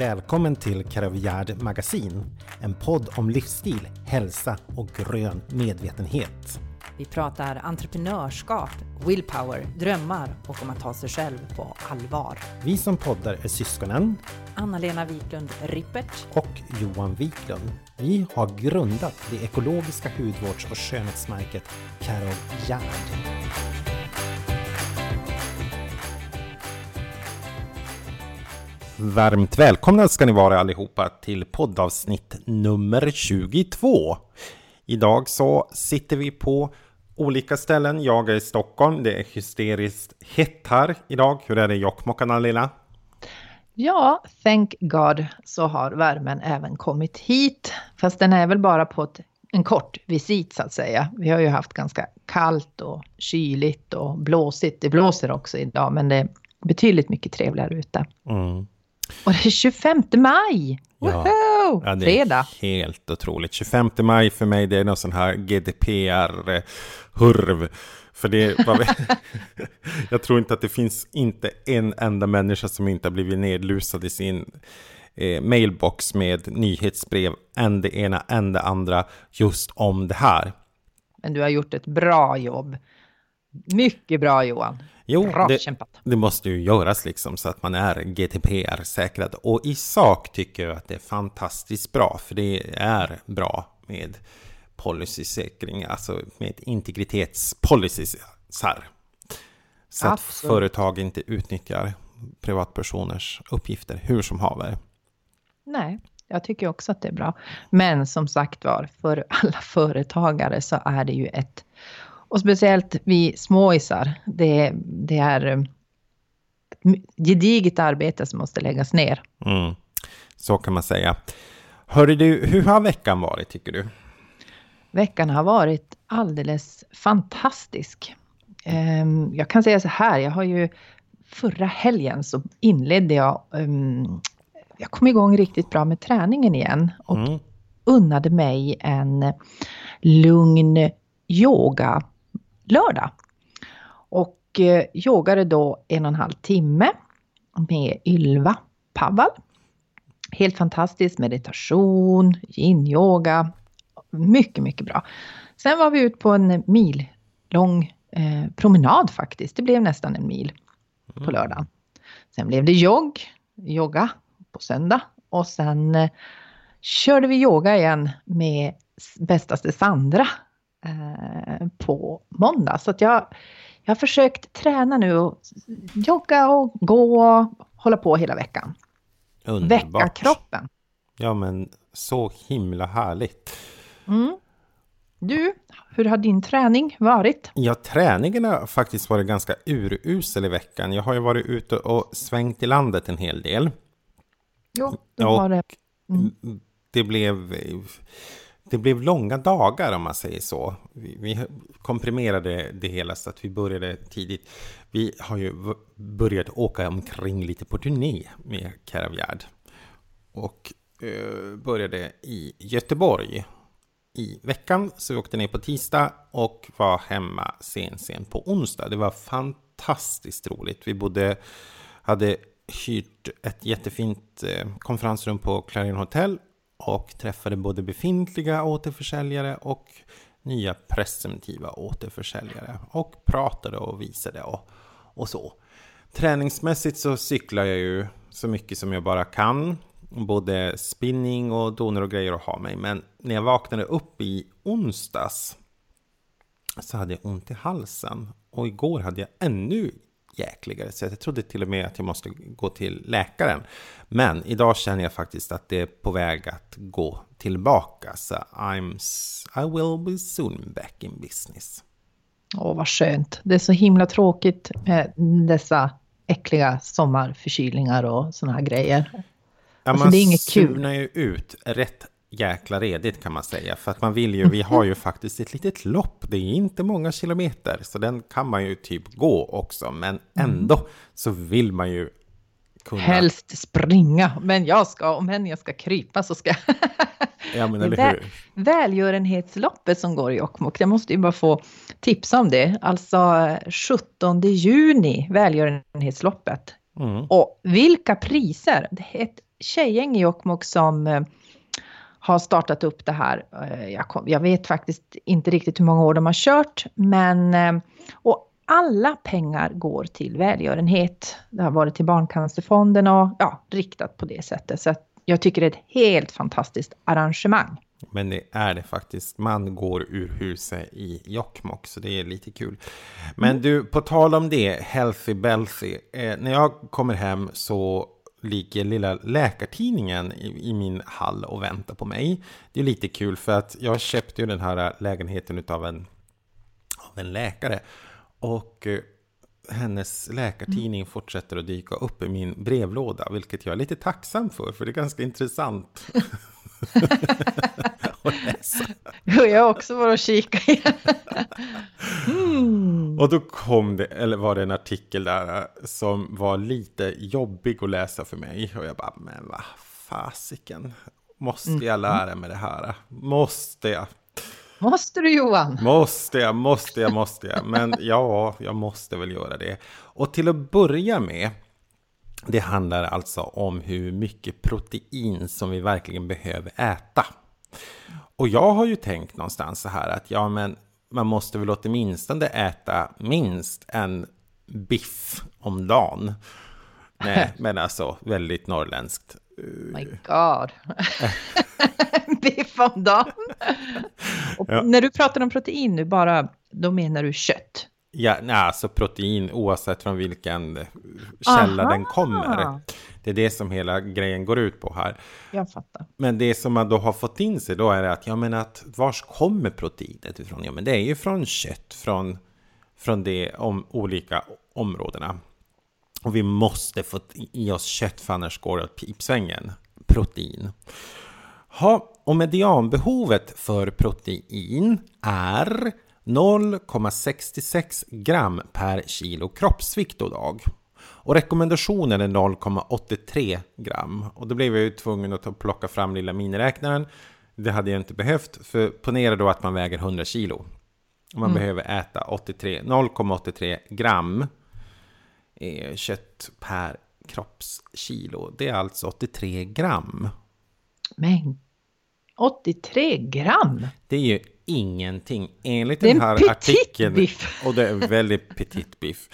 Välkommen till Karavjärd Magasin, en podd om livsstil, hälsa och grön medvetenhet. Vi pratar entreprenörskap, willpower, drömmar och om att ta sig själv på allvar. Vi som poddar är syskonen Anna-Lena Wiklund Rippert och Johan Wiklund. Vi har grundat det ekologiska hudvårds och skönhetsmärket Carol Gerd. Varmt välkomna ska ni vara allihopa till poddavsnitt nummer 22. Idag så sitter vi på olika ställen. Jag är i Stockholm. Det är hysteriskt hett här idag. Hur är det i Jokkmokk, Anna-Lena? Ja, thank God så har värmen även kommit hit. Fast den är väl bara på ett, en kort visit så att säga. Vi har ju haft ganska kallt och kyligt och blåsigt. Det blåser också idag men det är betydligt mycket trevligare ute. Mm. Och det är 25 maj! Ja. Woho! Ja, det Fredag! är helt otroligt. 25 maj för mig, det är någon sån här GDPR-hurv. För det var Jag tror inte att det finns inte en enda människa som inte har blivit nedlusad i sin eh, mailbox med nyhetsbrev, än det ena, än det andra, just om det här. Men du har gjort ett bra jobb. Mycket bra Johan. Jo, Bra det, kämpat. det måste ju göras liksom så att man är GDPR-säkrad. Och i sak tycker jag att det är fantastiskt bra, för det är bra med policysäkring, alltså med integritetspolicies här. Så att Absolut. företag inte utnyttjar privatpersoners uppgifter hur som haver. Nej, jag tycker också att det är bra. Men som sagt var, för alla företagare så är det ju ett, och speciellt vi småisar, det, det är eh, ett gediget arbete som måste läggas ner. Mm. Så kan man säga. Hörru du, hur har veckan varit tycker du? Veckan har varit alldeles fantastisk. Ehm, Jag kan säga så här, jag har ju förra helgen så inledde jag, ehm, jag kom igång riktigt bra med träningen igen och Mm. unnade mig en lugn yoga lördag. Och eh, yogade då en och en halv timme med Ylva Pavval. Helt fantastiskt meditation, yin-yoga. Mycket, mycket bra. Sen var vi ute på en millång eh, promenad faktiskt. Det blev nästan en mil på lördagen. Sen blev det jogg, yoga på söndag och sen eh, körde vi yoga igen med bästaste Sandra på måndag. Så att jag, jag har försökt träna nu och jogga och gå och hålla på hela veckan. Väcka Underbart. kroppen. Ja, men så himla härligt. Mm. Du, hur har din träning varit? Ja, träningen har faktiskt varit ganska urusel i veckan. Jag har ju varit ute och svängt i landet en hel del. Jo, då Och var det. det blev, det blev långa dagar om man säger så. Vi, vi komprimerade det hela så att vi började tidigt. Vi har ju börjat åka omkring lite på turné med Caravgard. Och eh, började i Göteborg i veckan. Så vi åkte ner på tisdag och var hemma sen, sen på onsdag. Det var fantastiskt roligt. Vi bodde, hade hyrt ett jättefint eh, konferensrum på Clarion Hotel och träffade både befintliga återförsäljare och nya presumtiva återförsäljare och pratade och visade och, och så. Träningsmässigt så cyklar jag ju så mycket som jag bara kan. Både spinning och doner och grejer att ha mig. Men när jag vaknade upp i onsdags så hade jag ont i halsen. Och igår hade jag ännu jäkligare. Så jag trodde till och med att jag måste gå till läkaren. Men idag känner jag faktiskt att det är på väg att gå tillbaka. Så I'm, I will be soon back in business. Åh, vad skönt. Det är så himla tråkigt med dessa äckliga sommarförkylningar och såna här grejer. Ja, Alltså, man det är inget kul. ju ut rätt jäkla redigt kan man säga. För att man vill ju, vi har ju faktiskt ett litet lopp. Det är inte många kilometer. Så den kan man ju typ gå också. Men ändå så vill man ju kunna... Helst springa, men jag ska, om än jag ska krypa så ska jag. Ja men eller hur. Välgörenhetsloppet som går i Jokkmokk, jag måste ju bara få tipsa om det. Alltså 17 juni, välgörenhetsloppet. Mm. Och vilka priser! Det är ett tjejgäng i Jokkmokk som eh, har startat upp det här. Eh, jag, kom, jag, vet faktiskt inte riktigt hur många år de har kört, men eh, och alla pengar går till välgörenhet. Det har varit till Barncancerfonden och ja, riktat på det sättet. Så jag tycker det är ett helt fantastiskt arrangemang. Men det är det faktiskt. Man går ur huset i Jokkmokk, så det är lite kul. Men mm. du, på tal om det, Healthy Belthy. Eh, när jag kommer hem så ligger lilla läkartidningen i, i, min hall och väntar på mig. Det är lite kul för att jag köpte ju den här lägenheten av en, av en läkare. Och eh, hennes läkartidning mm. fortsätter att dyka upp i min brevlåda, vilket jag är lite tacksam för, för det är ganska intressant. Jo, jag har också varit och kikat mm. Och då kom det, eller var det en artikel där som var lite jobbig att läsa för mig. Och jag bara, men vad fasiken. Måste jag mm. lära mig det här? Måste jag? Måste du Johan? Måste jag, måste jag, måste jag. Men ja, jag måste väl göra det. Och till att börja med, det handlar alltså om hur mycket protein som vi verkligen behöver äta. Och jag har ju tänkt någonstans så här att ja, men man måste väl åtminstone äta minst en biff om dagen. Nej, men alltså väldigt norrländskt. My God. biff om dagen. Ja. När du pratar om protein nu bara, då menar du kött? Ja, nej, alltså protein oavsett från vilken källa Aha. den kommer. Det är det som hela grejen går ut på här. Jag fattar. Men det som man då har fått in sig då är att, ja men att vars kommer proteinet ifrån? Ja men det är ju från kött, från, från de om, olika områdena. Och vi måste få i oss kött för annars går det åt pipsvängen. Protein. Ha, och medianbehovet för protein är 0,66 gram per kilo kroppsvikt och dag. Och rekommendationen är 0,83 gram. Och då blev jag ju tvungen att plocka fram lilla miniräknaren. Det hade jag inte behövt, för ponera då att man väger 100 kilo. Man mm. behöver äta 0,83 gram kött per kroppskilo. Det är alltså 83 gram. Men 83 gram? Det är ju ingenting. Enligt den här artikeln. Biff. Och det är väldigt petit biff.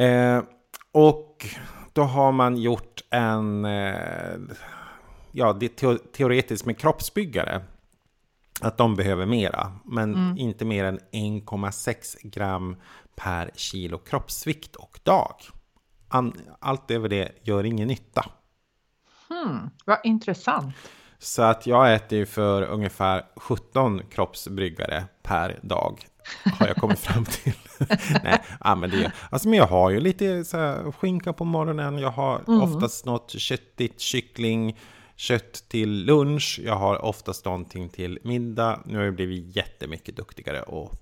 Eh, och då har man gjort en, eh, ja, det te teoretiskt med kroppsbyggare. Att de behöver mera, men mm. inte mer än 1,6 gram per kilo kroppsvikt och dag. Allt över det gör ingen nytta. Hmm, vad intressant. Så att jag äter ju för ungefär 17 kroppsbryggare per dag. Har jag kommit fram till. Nej, ja, men det, alltså, men jag har ju lite så här, skinka på morgonen. Jag har mm. oftast något köttigt, kyckling, kött till lunch. Jag har oftast någonting till middag. Nu har jag blivit jättemycket duktigare. Och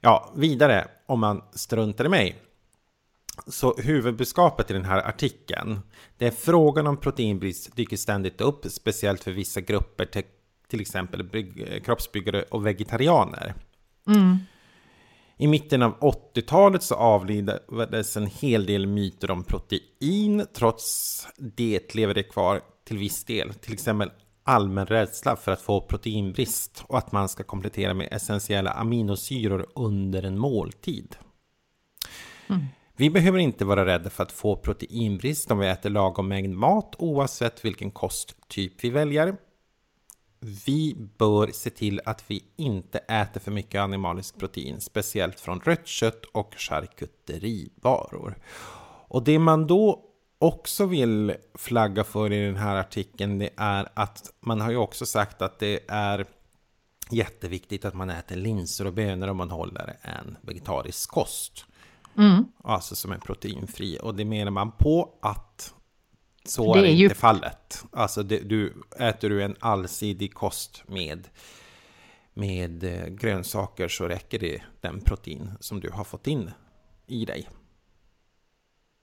ja, vidare om man struntar i mig. Så huvudbudskapet i den här artikeln, det är frågan om proteinbrist dyker ständigt upp, speciellt för vissa grupper, till, till exempel kroppsbyggare och vegetarianer. Mm. I mitten av 80-talet så avlidades en hel del myter om protein, trots det lever det kvar till viss del. Till exempel allmän rädsla för att få proteinbrist och att man ska komplettera med essentiella aminosyror under en måltid. Mm. Vi behöver inte vara rädda för att få proteinbrist om vi äter lagom mängd mat oavsett vilken kosttyp vi väljer. Vi bör se till att vi inte äter för mycket animaliskt protein, speciellt från rött kött och charkuterivaror. Och det man då också vill flagga för i den här artikeln, det är att man har ju också sagt att det är jätteviktigt att man äter linser och bönor om man håller en vegetarisk kost. Mm. Alltså som är proteinfri. Och det menar man på att så det är, är inte ju... fallet. Alltså det, du, äter du en allsidig kost med, med eh, grönsaker så räcker det den protein som du har fått in i dig.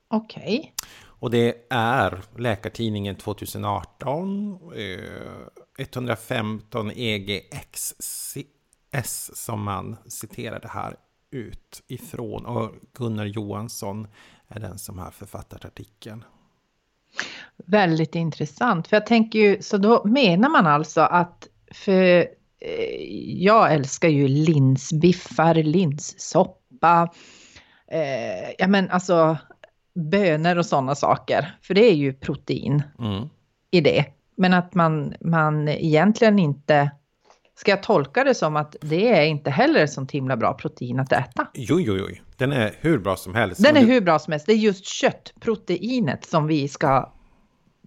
Okej. Okay. Och det är Läkartidningen 2018, eh, 115 EGXS som man citerar det här ut ifrån. Och Gunnar Johansson är den som har författat artikeln. Väldigt intressant. För jag tänker ju, så då menar man alltså att för eh, jag älskar ju linsbiffar, linssoppa, eh, ja men alltså bönor och sådana saker. För det är ju protein Mm. i det. Men att man, man egentligen inte... Ska jag tolka det som att det är inte heller sånt himla bra protein att äta? Jo, jo, jo. Den är hur bra som helst. Den är hur bra som helst. Det är just köttproteinet som vi ska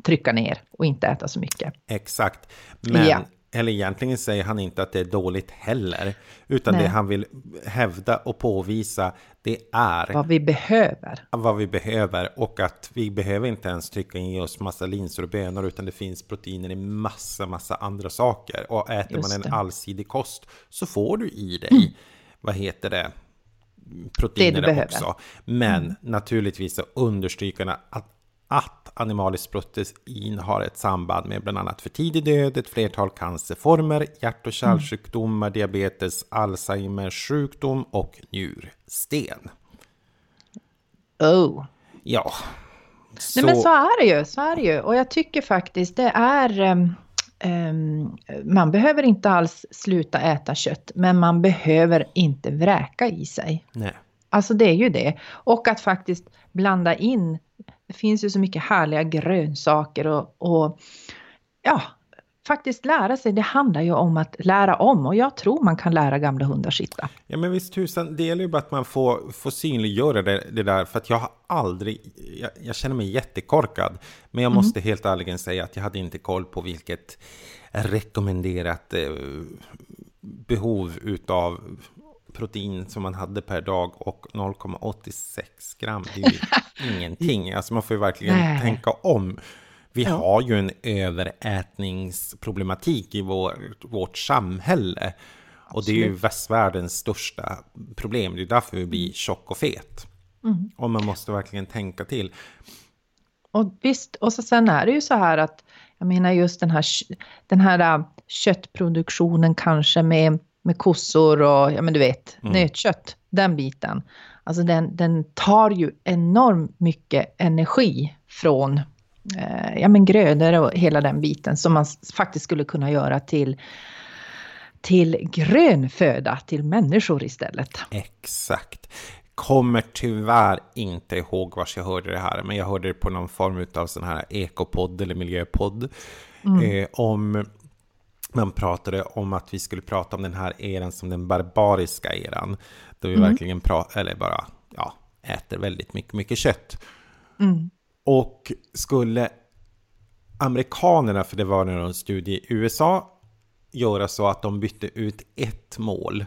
trycka ner och inte äta så mycket. Exakt. Men, Ja. Eller egentligen säger han inte att det är dåligt heller. Utan Nej. det han vill hävda och påvisa, det är Vad vi behöver. vad vi behöver och att vi behöver inte ens trycka in oss massa linser och bönor utan det finns proteiner i massa, massa andra saker. Och äter Just man en det. Mm. allsidig kost så får du i dig, vad heter det, proteiner behöver. också. Men Mm. naturligtvis så understryker han att, att animaliskt protein har ett samband med bland annat för tidig död, ett flertal cancerformer, hjärt och kärlsjukdomar, diabetes, Alzheimers sjukdom och njursten. Oh. Ja. Nej men så är det ju, så är det ju. Och jag tycker faktiskt det är... ehm, ehm, man behöver inte alls sluta äta kött, men man behöver inte vräka i sig. Nej. Alltså det är ju det. Och att faktiskt blanda in, det finns ju så mycket härliga grönsaker och, och ja, faktiskt lära sig. Det handlar ju om att lära om och jag tror man kan lära gamla hundar sitta. Ja men visst tusan, det gäller ju bara att man får, får synliggöra det, det där. För att jag har aldrig, jag, jag känner mig jättekorkad. Men jag måste helt ärligen säga att jag hade inte koll på vilket rekommenderat eh, behov utav protein som man hade per dag och 0,86 gram. Det är ju ingenting. Alltså man får ju verkligen Nej. tänka om. Vi Ja. har ju en överätningsproblematik i vår, vårt samhälle. Och det är ju västvärldens största problem. Det är därför vi blir tjock och fet. Och man måste verkligen tänka till. Och visst, och så sen är det ju så här att jag menar just den här, den här äh, köttproduktionen kanske med, med kossor och ja men du vet, nötkött, den biten. Alltså den, den tar ju enormt mycket energi från eh, ja men grödor och hela den biten som man faktiskt skulle kunna göra till till grön föda till människor istället. Exakt. Kommer tyvärr inte ihåg var jag hörde det här, men jag hörde det på någon form av sån här ekopodd eller miljöpodd. Eh, om man pratade om att vi skulle prata om den här eran som den barbariska eran. Då vi verkligen pratar, eller bara, ja, äter väldigt mycket, mycket kött. Och skulle amerikanerna, för det var en studie i USA, göra så att de bytte ut ett mål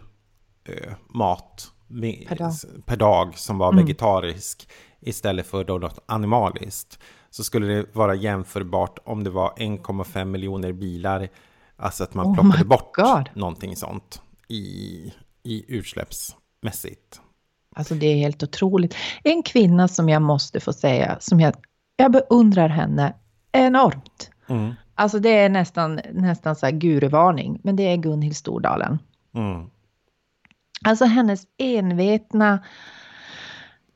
eh, mat med, Per dag. per dag som var vegetarisk istället för då något animaliskt. Så skulle det vara jämförbart om det var 1,5 miljoner bilar. Alltså att man Oh plockade bort God. någonting sånt i, i utsläppsmässigt. Alltså det är helt otroligt. En kvinna som jag måste få säga, som jag, jag beundrar henne enormt. Mm. Alltså det är nästan, nästan så här guruvarning, men det är Gunhild Stordalen. Mm. Alltså hennes envetna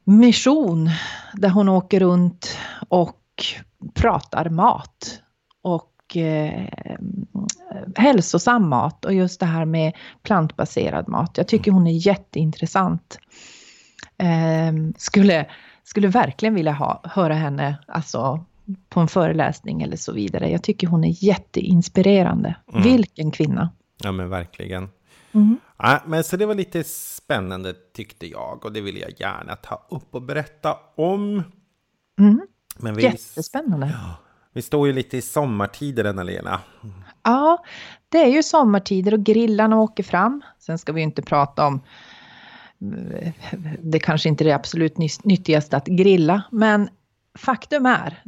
mission där hon åker runt och pratar mat och eh, hälsosam mat och just det här med plantbaserad mat. Jag tycker hon är jätteintressant. Eh, skulle, skulle verkligen vilja ha, höra henne alltså, på en föreläsning eller så vidare. Jag tycker hon är jätteinspirerande. Vilken kvinna! Ja men verkligen. Mm. Ja, men så det var lite spännande tyckte jag och det vill jag gärna ta upp och berätta om. Mm. Men vi, Jättespännande. Vi står ju lite i sommartider Anna-Lena. Ja, det är ju sommartider och grillarna åker fram. Sen ska vi ju inte prata om det kanske inte är det absolut nyttigaste att grilla, men faktum är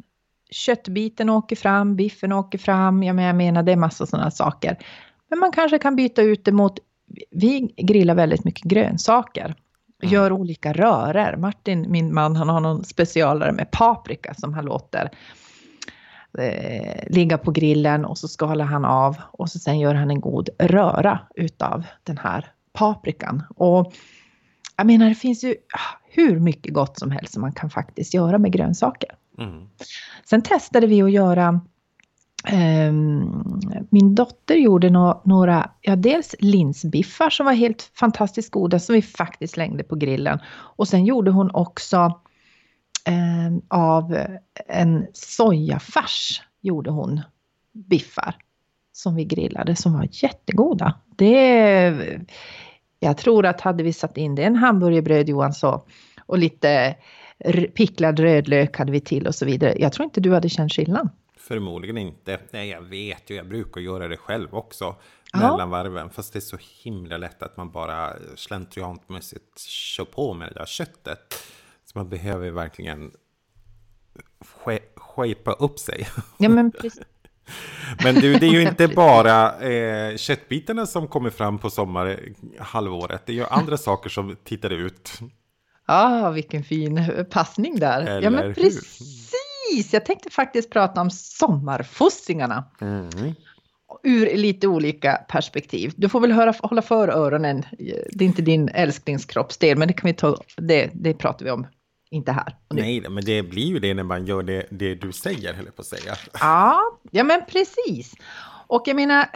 köttbiten åker fram, biffen åker fram, jag menar, det är massa sådana saker. Men man kanske kan byta ut det mot, vi grillar väldigt mycket grönsaker. Gör olika röror. Martin, min man, han har någon specialare med paprika som han låter eh, ligga på grillen och så skalar han av och så sen gör han en god röra utav den här paprikan. Och jag menar det finns ju ah, hur mycket gott som helst som man kan faktiskt göra med grönsaker. Mm. Sen testade vi att göra Um, min dotter gjorde några, ja dels linsbiffar som var helt fantastiskt goda som vi faktiskt slängde på grillen. Och sen gjorde hon också um, av en sojafärs gjorde hon biffar som vi grillade som var jättegoda. Det, jag tror att hade vi satt in det en hamburgerbröd Johan så och lite picklad rödlök hade vi till och så vidare. Jag tror inte du hade känt skillnad. Förmodligen inte. Nej, jag vet ju. Jag brukar göra det själv också. Mellan varven. Fast det är så himla lätt att man bara slentrianmässigt kör på med det där köttet. Så man behöver verkligen skejpa upp sig. Ja, men precis. Men du, det är ju inte bara eh, köttbitarna som kommer fram på sommarhalvåret. Det är ju andra saker som tittar ut. Ja, ah, vilken fin passning där. Eller ja, men precis. Precis, jag tänkte faktiskt prata om sommarfossingarna. Mm. Ur lite olika perspektiv. Du får väl höra, hålla för öronen. Det är inte din älsklingskroppsdel, men det kan vi ta, det, det pratar vi om inte här. Nej, men det blir ju det när man gör det, det du säger, höll jag på att säga. Ja, ja men precis. Och jag menar,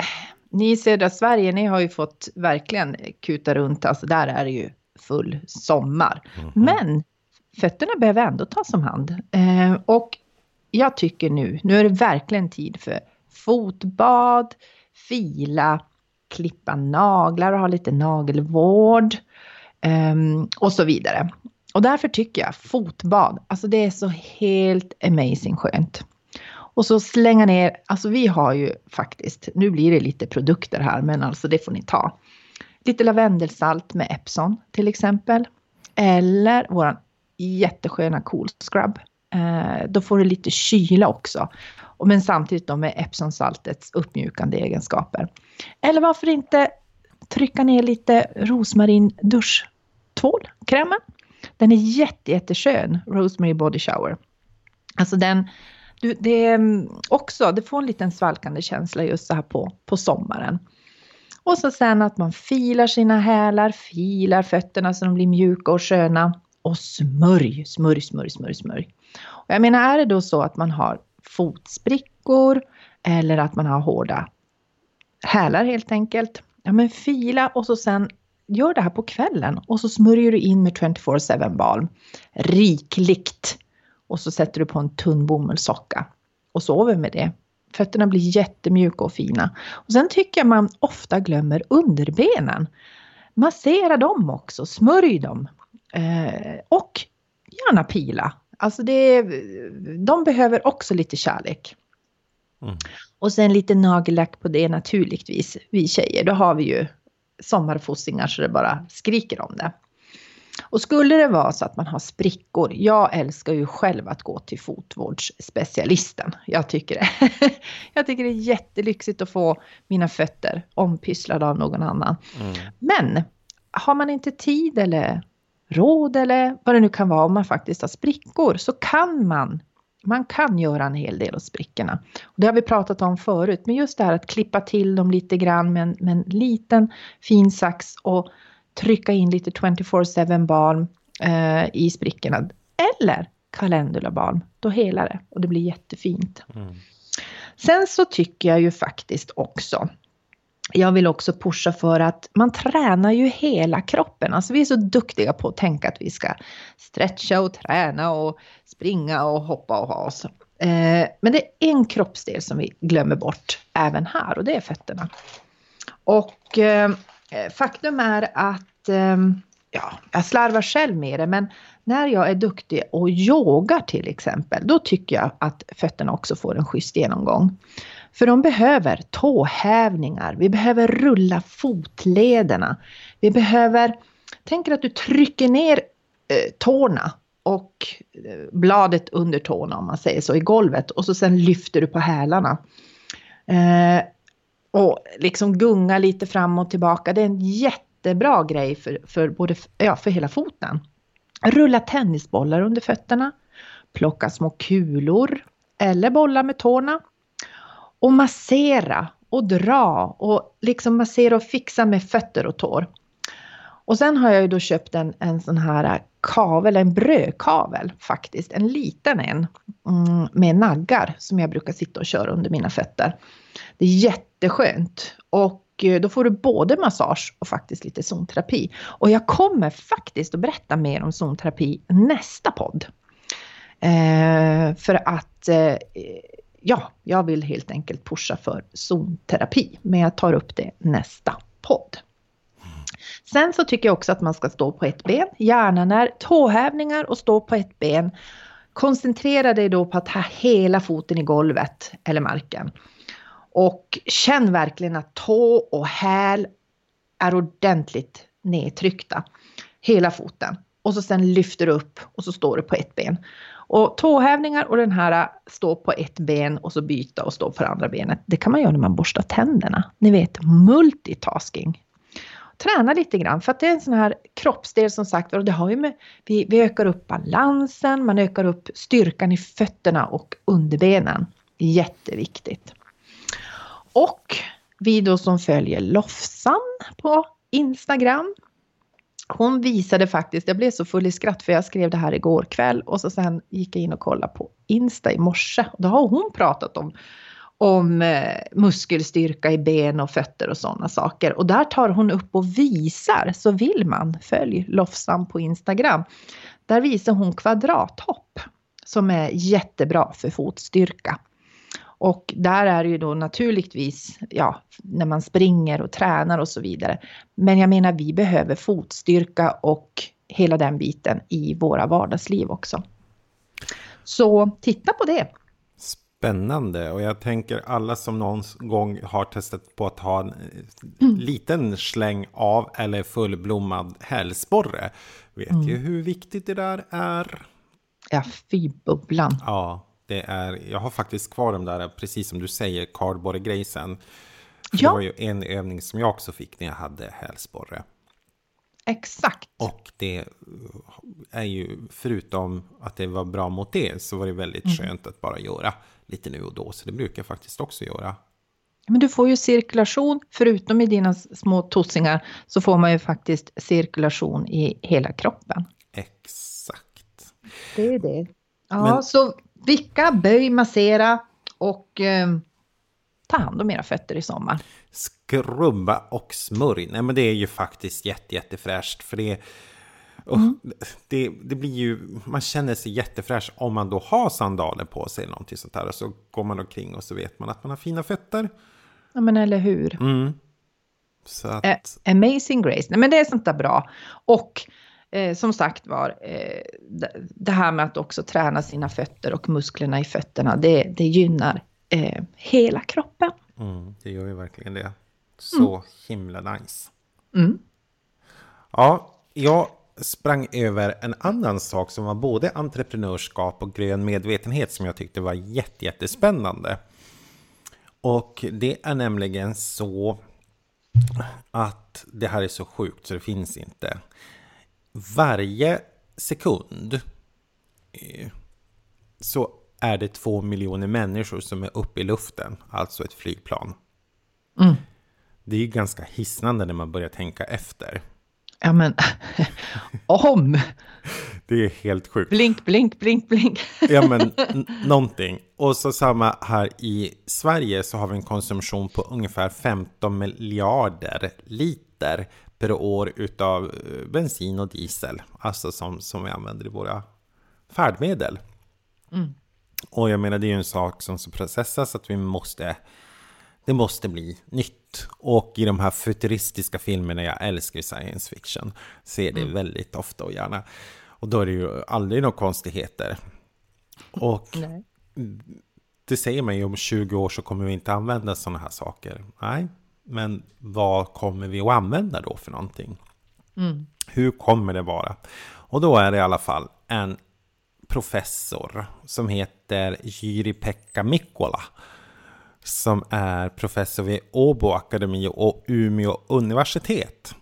ni i södra Sverige, ni har ju fått verkligen kuta runt, alltså där är det ju full sommar. Mm -hmm. Men fötterna behöver ändå tas om hand. Eh, och jag tycker nu, nu är det verkligen tid för fotbad, fila, klippa naglar och ha lite nagelvård um, och så vidare. Och därför tycker jag fotbad, alltså det är så helt amazing skönt. Och så slänga ner, alltså vi har ju faktiskt, nu blir det lite produkter här men alltså det får ni ta. Lite lavendelsalt med Epson till exempel. Eller våran jättesköna cool scrub Eh, då får du lite kyla också. Men samtidigt då med Epsonsaltets uppmjukande egenskaper. Eller varför inte trycka ner lite rosmarin duschtvål, krämen. Den är jätte, jätteskön, Rosemary Body Shower. Alltså den, du, det är mm, också, det får en liten svalkande känsla just så här på, på sommaren. Och så sen att man filar sina hälar, filar fötterna så de blir mjuka och sköna. Och smörj, smörj, smörj, smörj, smörj. Och jag menar, är det då så att man har fotsprickor eller att man har hårda hälar helt enkelt. Ja men fila och så sen gör det här på kvällen och så smörjer du in med 24-7 balm. Rikligt. Och så sätter du på en tunn bomullssocka och sover med det. Fötterna blir jättemjuka och fina. Och sen tycker jag man ofta glömmer underbenen. Massera dem också, smörj dem. Eh, och gärna pila Alltså det, de behöver också lite kärlek. Mm. Och sen lite nagellack på det naturligtvis, vi tjejer. Då har vi ju sommarfossingar så det bara skriker om det. Och skulle det vara så att man har sprickor, jag älskar ju själv att gå till fotvårdsspecialisten. Jag tycker det, jag tycker det är jättelyxigt att få mina fötter ompysslade av någon annan. Mm. Men har man inte tid eller råd eller vad det nu kan vara om man faktiskt har sprickor så kan man man kan göra en hel del åt sprickorna. Och det har vi pratat om förut, men just det här att klippa till dem lite grann med en, med en liten fin sax och trycka in lite 24-7 balm eh, i sprickorna. Eller calendula balm, då helar det och det blir jättefint. Mm. Sen så tycker jag ju faktiskt också jag vill också pusha för att man tränar ju hela kroppen. Alltså vi är så duktiga på att tänka att vi ska stretcha och träna och springa och hoppa och ha oss. Eh, men det är en kroppsdel som vi glömmer bort även här och det är fötterna. Och eh, faktum är att ehm, ja, jag slarvar själv med det men när jag är duktig och yogar till exempel då tycker jag att fötterna också får en schysst genomgång. För de behöver tåhävningar, vi behöver rulla fotlederna. Vi behöver, tänk att du trycker ner eh, tårna och eh, bladet under tårna om man säger så i golvet och så sen lyfter du på hälarna. Eh, och liksom gunga lite fram och tillbaka. Det är en jättebra grej för, för, både, ja, för hela foten. Rulla tennisbollar under fötterna. Plocka små kulor eller bollar med tårna och massera och dra och liksom massera och fixa med fötter och tår. Och sen har jag ju då köpt en, en sån här kavel, en brödkavel faktiskt, en liten en mm, med naggar som jag brukar sitta och köra under mina fötter. Det är jätteskönt och eh, då får du både massage och faktiskt lite zonterapi. Och jag kommer faktiskt att berätta mer om zonterapi nästa podd. Eh, för att eh, ja, jag vill helt enkelt pusha för zonterapi, men jag tar upp det nästa podd. Sen så tycker jag också att man ska stå på ett ben, gärna när tåhävningar och stå på ett ben. Koncentrera dig då på att ha hela foten i golvet eller marken. Och känn verkligen att tå och häl är ordentligt nedtryckta. Hela foten. Och så sen lyfter du upp och så står du på ett ben. Och tåhävningar och den här äh, stå på ett ben och så byta och stå på det andra benet. Det kan man göra när man borstar tänderna. Ni vet multitasking. Träna lite grann för att det är en sån här kroppsdel som sagt och det har ju med, vi, vi ökar upp balansen, man ökar upp styrkan i fötterna och underbenen. Jätteviktigt. Och vi då som följer Lofsan på Instagram. Hon visade faktiskt, jag blev så full i skratt för jag skrev det här igår kväll och så sen gick jag in och kollade på Insta i morse. Då har hon pratat om, om eh, muskelstyrka i ben och fötter och sådana saker. Och där tar hon upp och visar, så vill man, följ Lofsan på Instagram. Där visar hon kvadrathopp som är jättebra för fotstyrka. Och där är det ju då naturligtvis, ja, när man springer och tränar och så vidare. Men jag menar, vi behöver fotstyrka och hela den biten i våra vardagsliv också. Så titta på det. Spännande och jag tänker alla som någon gång har testat på att ha en mm. liten släng av eller fullblommad hälsporre vet mm. ju hur viktigt det där är. Ja, fy bubblan. Ja, det är, jag har faktiskt kvar de där, precis som du säger, cardboard-grejsen. Ja. Det var ju en övning som jag också fick när jag hade hälsporre. Exakt. Och det är ju, förutom att det var bra mot det, så var det väldigt mm. skönt att bara göra lite nu och då. Så det brukar jag faktiskt också göra. Men du får ju cirkulation, förutom i dina små tossingar, så får man ju faktiskt cirkulation i hela kroppen. Exakt. Det är det. Ja, Men, så vicka, böj, massera och eh, ta hand om era fötter i sommar. Skrubba och smörj. Nej men det är ju faktiskt jätte, jättefräscht. För det, mm. det, det blir ju, man känner sig jättefräsch om man då har sandaler på sig eller någonting sånt där. Och så går man omkring och så vet man att man har fina fötter. Ja men eller hur. Mm. Så att... A Amazing Grace. Nej men det är sånt där bra. Och eh, som sagt var, eh, det här med att också träna sina fötter och musklerna i fötterna, det, det gynnar eh, hela kroppen. Mm, det gör ju verkligen det. Så mm. himla nice. Mm. Ja, jag sprang över en annan sak som var både entreprenörskap och grön medvetenhet som jag tyckte var jättespännande. Och det är nämligen så att det här är så sjukt så det finns inte varje sekund eh, så är det två miljoner människor som är uppe i luften, alltså ett flygplan. Mm. Det är ju ganska hisnande när man börjar tänka efter. Ja men, om! Det är helt sjukt. Blink, blink, blink, blink. ja men, någonting. Och så samma här i Sverige så har vi en konsumtion på ungefär 15 miljarder liter per år utav eh, bensin och diesel. Alltså som, som vi använder i våra färdmedel. Mm. Och jag menar det är ju en sak som så processas att vi måste det måste bli nytt. Och i de här futuristiska filmerna, jag älskar science fiction, ser det mm. väldigt ofta och gärna. Och då är det ju aldrig några konstigheter. Och Nej. det säger man ju om 20 år så kommer vi inte använda sådana här saker. Nej, men vad kommer vi att använda då för någonting? Mm. Hur kommer det vara? Och då är det i alla fall en professor som heter Jyri-Pekka Mikkola som är professor vid Åbo Akademi och Umeå universitet.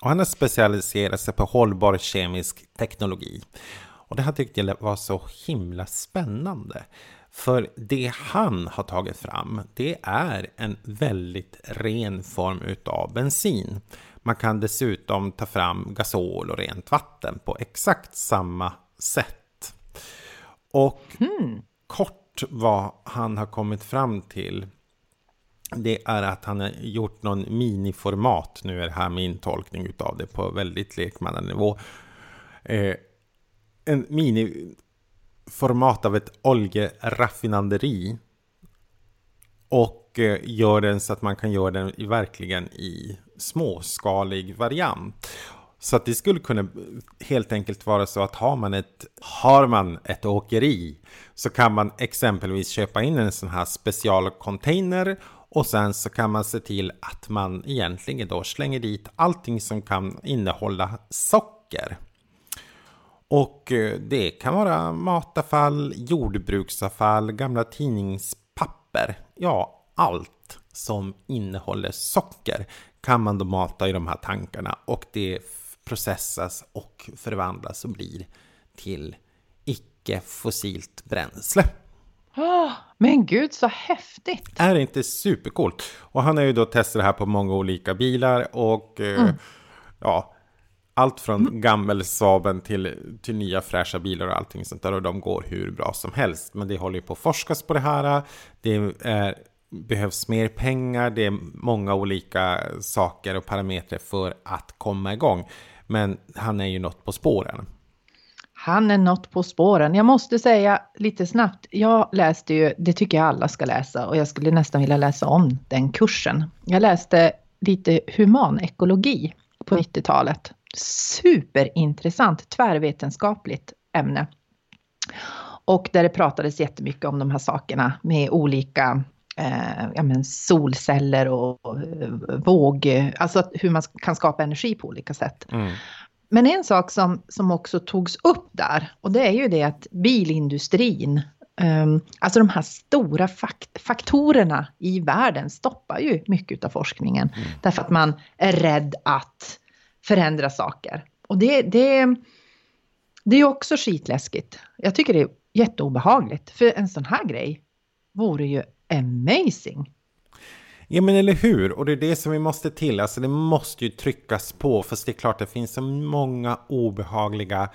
Och han har specialiserat sig på hållbar kemisk teknologi. Och det här tyckte jag var så himla spännande. För det han har tagit fram, det är en väldigt ren form utav bensin. Man kan dessutom ta fram gasol och rent vatten på exakt samma sätt. Och mm. kort vad han har kommit fram till det är att han har gjort någon miniformat. Nu är det här min tolkning utav det på väldigt lekmannanivå. Eh, en format av ett oljeraffinaderi. Och eh, gör den så att man kan göra den i, verkligen i småskalig variant. Så att det skulle kunna helt enkelt vara så att har man ett, har man ett åkeri så kan man exempelvis köpa in en sån här specialcontainer och sen så kan man se till att man egentligen då slänger dit allting som kan innehålla socker. Och eh, det kan vara matavfall, jordbruksavfall, gamla tidningspapper. Ja, allt som innehåller socker kan man då mata i de här tankarna och det processas och förvandlas och blir till icke-fossilt bränsle. Oh, men gud så häftigt! Är det inte supercoolt? Och han har ju då testat det här på många olika bilar och eh, mm. ja, allt från gammel Saaben till, till nya fräscha bilar och allting sånt där och de går hur bra som helst. Men det håller ju på att forskas på det här. Det är, behövs mer pengar, det är många olika saker och parametrar för att komma igång. Men han är ju något på spåren. Han är något på spåren. Jag måste säga lite snabbt, jag läste ju, det tycker jag alla ska läsa och jag skulle nästan vilja läsa om den kursen. Jag läste lite humanekologi på 90-talet. Superintressant, tvärvetenskapligt ämne. Och där det pratades jättemycket om de här sakerna med olika eh, ja, men solceller och, och våg, alltså hur man kan skapa energi på olika sätt. Mm. Men en sak som, som också togs upp där, och det är ju det att bilindustrin, alltså de här stora fakt faktorerna i världen stoppar ju mycket av forskningen. Mm. Därför att man är rädd att förändra saker. Och det, det, det är också skitläskigt. Jag tycker det är jätteobehagligt. För en sån här grej vore ju amazing. Ja men eller hur, och det är det som vi måste till. Alltså det måste ju tryckas på, för det är klart det finns så många obehagliga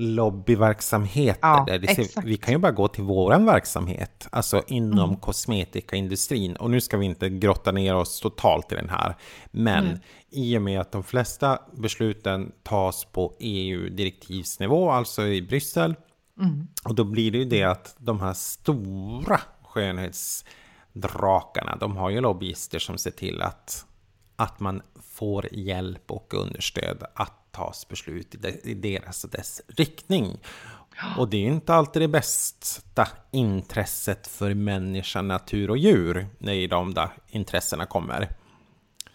lobbyverksamheter. Ja, ser, vi kan ju bara gå till våran verksamhet, alltså inom mm. kosmetikaindustrin. Och nu ska vi inte grotta ner oss totalt i den här. Men mm. i och med att de flesta besluten tas på EU-direktivsnivå, alltså i Bryssel. Mm. Och då blir det ju det att de här stora skönhets drakarna, de har ju lobbyister som ser till att, att man får hjälp och understöd att tas beslut i deras och dess riktning. Och det är inte alltid det bästa intresset för människa, natur och djur när de där intressena kommer.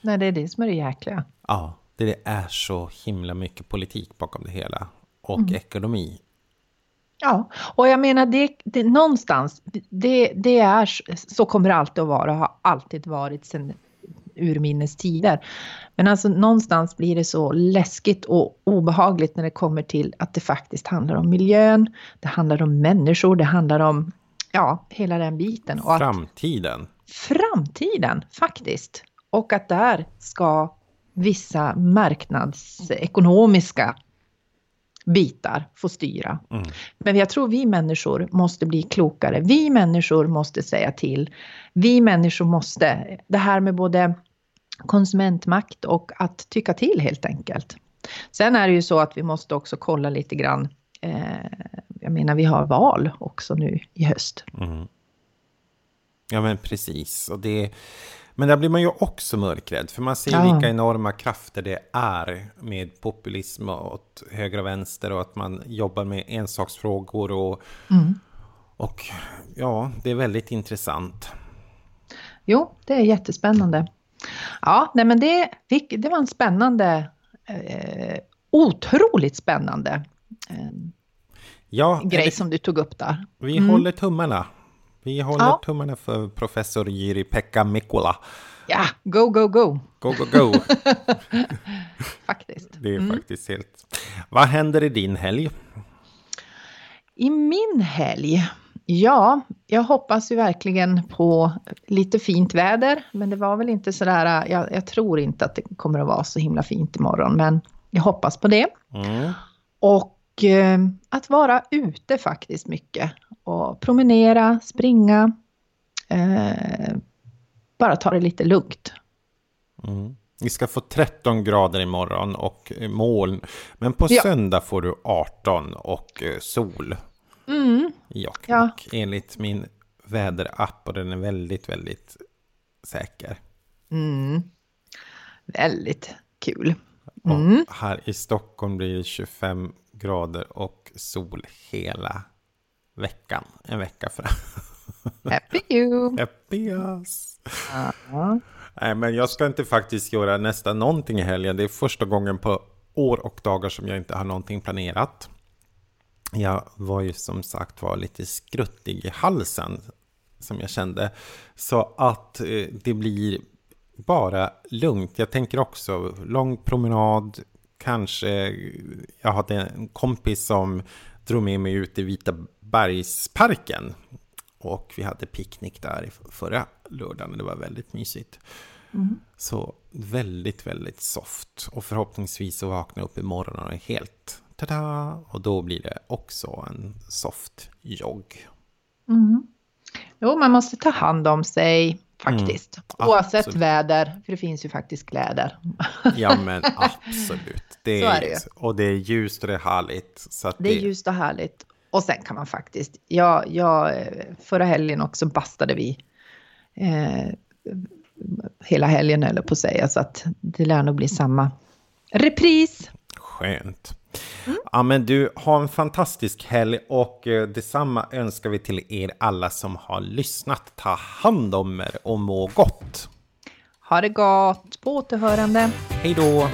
Nej, det är det som är det jäkliga. Ja, det är så himla mycket politik bakom det hela. Och mm. ekonomi. Ja, och jag menar det, det någonstans, det, det är så kommer det alltid att vara och har alltid varit sedan urminnes tider. Men alltså någonstans blir det så läskigt och obehagligt när det kommer till att det faktiskt handlar om miljön, det handlar om människor, det handlar om ja, hela den biten. Och framtiden. Att, framtiden, faktiskt. Och att där ska vissa marknadsekonomiska bitar får styra. Mm. Men jag tror vi människor måste bli klokare. Vi människor måste säga till. Vi människor måste, det här med både konsumentmakt och att tycka till helt enkelt. Sen är det ju så att vi måste också kolla lite grann. Eh, jag menar, vi har val också nu i höst. Mm. Ja, men precis. Och det men där blir man ju också mörkrädd, för man ser ja. vilka enorma krafter det är med populism åt höger och vänster och att man jobbar med ensaksfrågor och, mm. och ja, det är väldigt intressant. Jo, det är jättespännande. Ja, nej men det, det var en spännande, eh, otroligt spännande eh, ja, grej det, som du tog upp där. Vi mm. håller tummarna. Vi håller ja. tummarna för professor Jiri Pekka Mikula. Ja, go, go, go! Go, go, go! faktiskt. Det är mm. faktiskt helt... Vad händer i din helg? I min helg? Ja, jag hoppas ju verkligen på lite fint väder, men det var väl inte sådär, jag, jag tror inte att det kommer att vara så himla fint imorgon, men jag hoppas på det. Mm. Och eh, att vara ute faktiskt mycket och promenera, springa, eh, bara ta det lite lugnt. Mm. Vi ska få 13 grader imorgon och moln. Men på Ja. söndag får du 18 och eh, sol Mm, Jokkmokk. Enligt min väderapp och den är väldigt, väldigt säker. mm. Väldigt kul. Mm. Här i Stockholm blir det 25 grader och sol hela veckan. En vecka fram. Happy you! Happy us. Ja. Nej, men jag ska inte faktiskt göra nästan någonting i helgen. Det är första gången på år och dagar som jag inte har någonting planerat. Jag var ju som sagt var lite skruttig i halsen som jag kände. Så att eh, det blir bara lugnt. Jag tänker också lång promenad. Kanske jag hade en kompis som drog med mig ut i Vita bergsparken. Och vi hade picknick där i förra lördagen. Det var väldigt mysigt. Så väldigt, väldigt soft. Och förhoppningsvis så vaknar jag upp imorgon och är helt tada! Och då blir det också en soft jogg. Mm. Jo, man måste ta hand om sig faktiskt. Mm, Oavsett absolut. väder, för det finns ju faktiskt kläder. Ja men absolut. Det Så är det ju. Och det är ljust och det är härligt. Så att Det är ljust och härligt. Och sen kan man faktiskt, ja, jag, eh, förra helgen också bastade vi eh, hela helgen eller på att säga, så att det lär nog bli samma repris. Skönt. Mm. Ja men du, ha en fantastisk helg och eh, detsamma önskar vi till er alla som har lyssnat. Ta hand om er och må gott. Ha det gott, på återhörande. Hej då!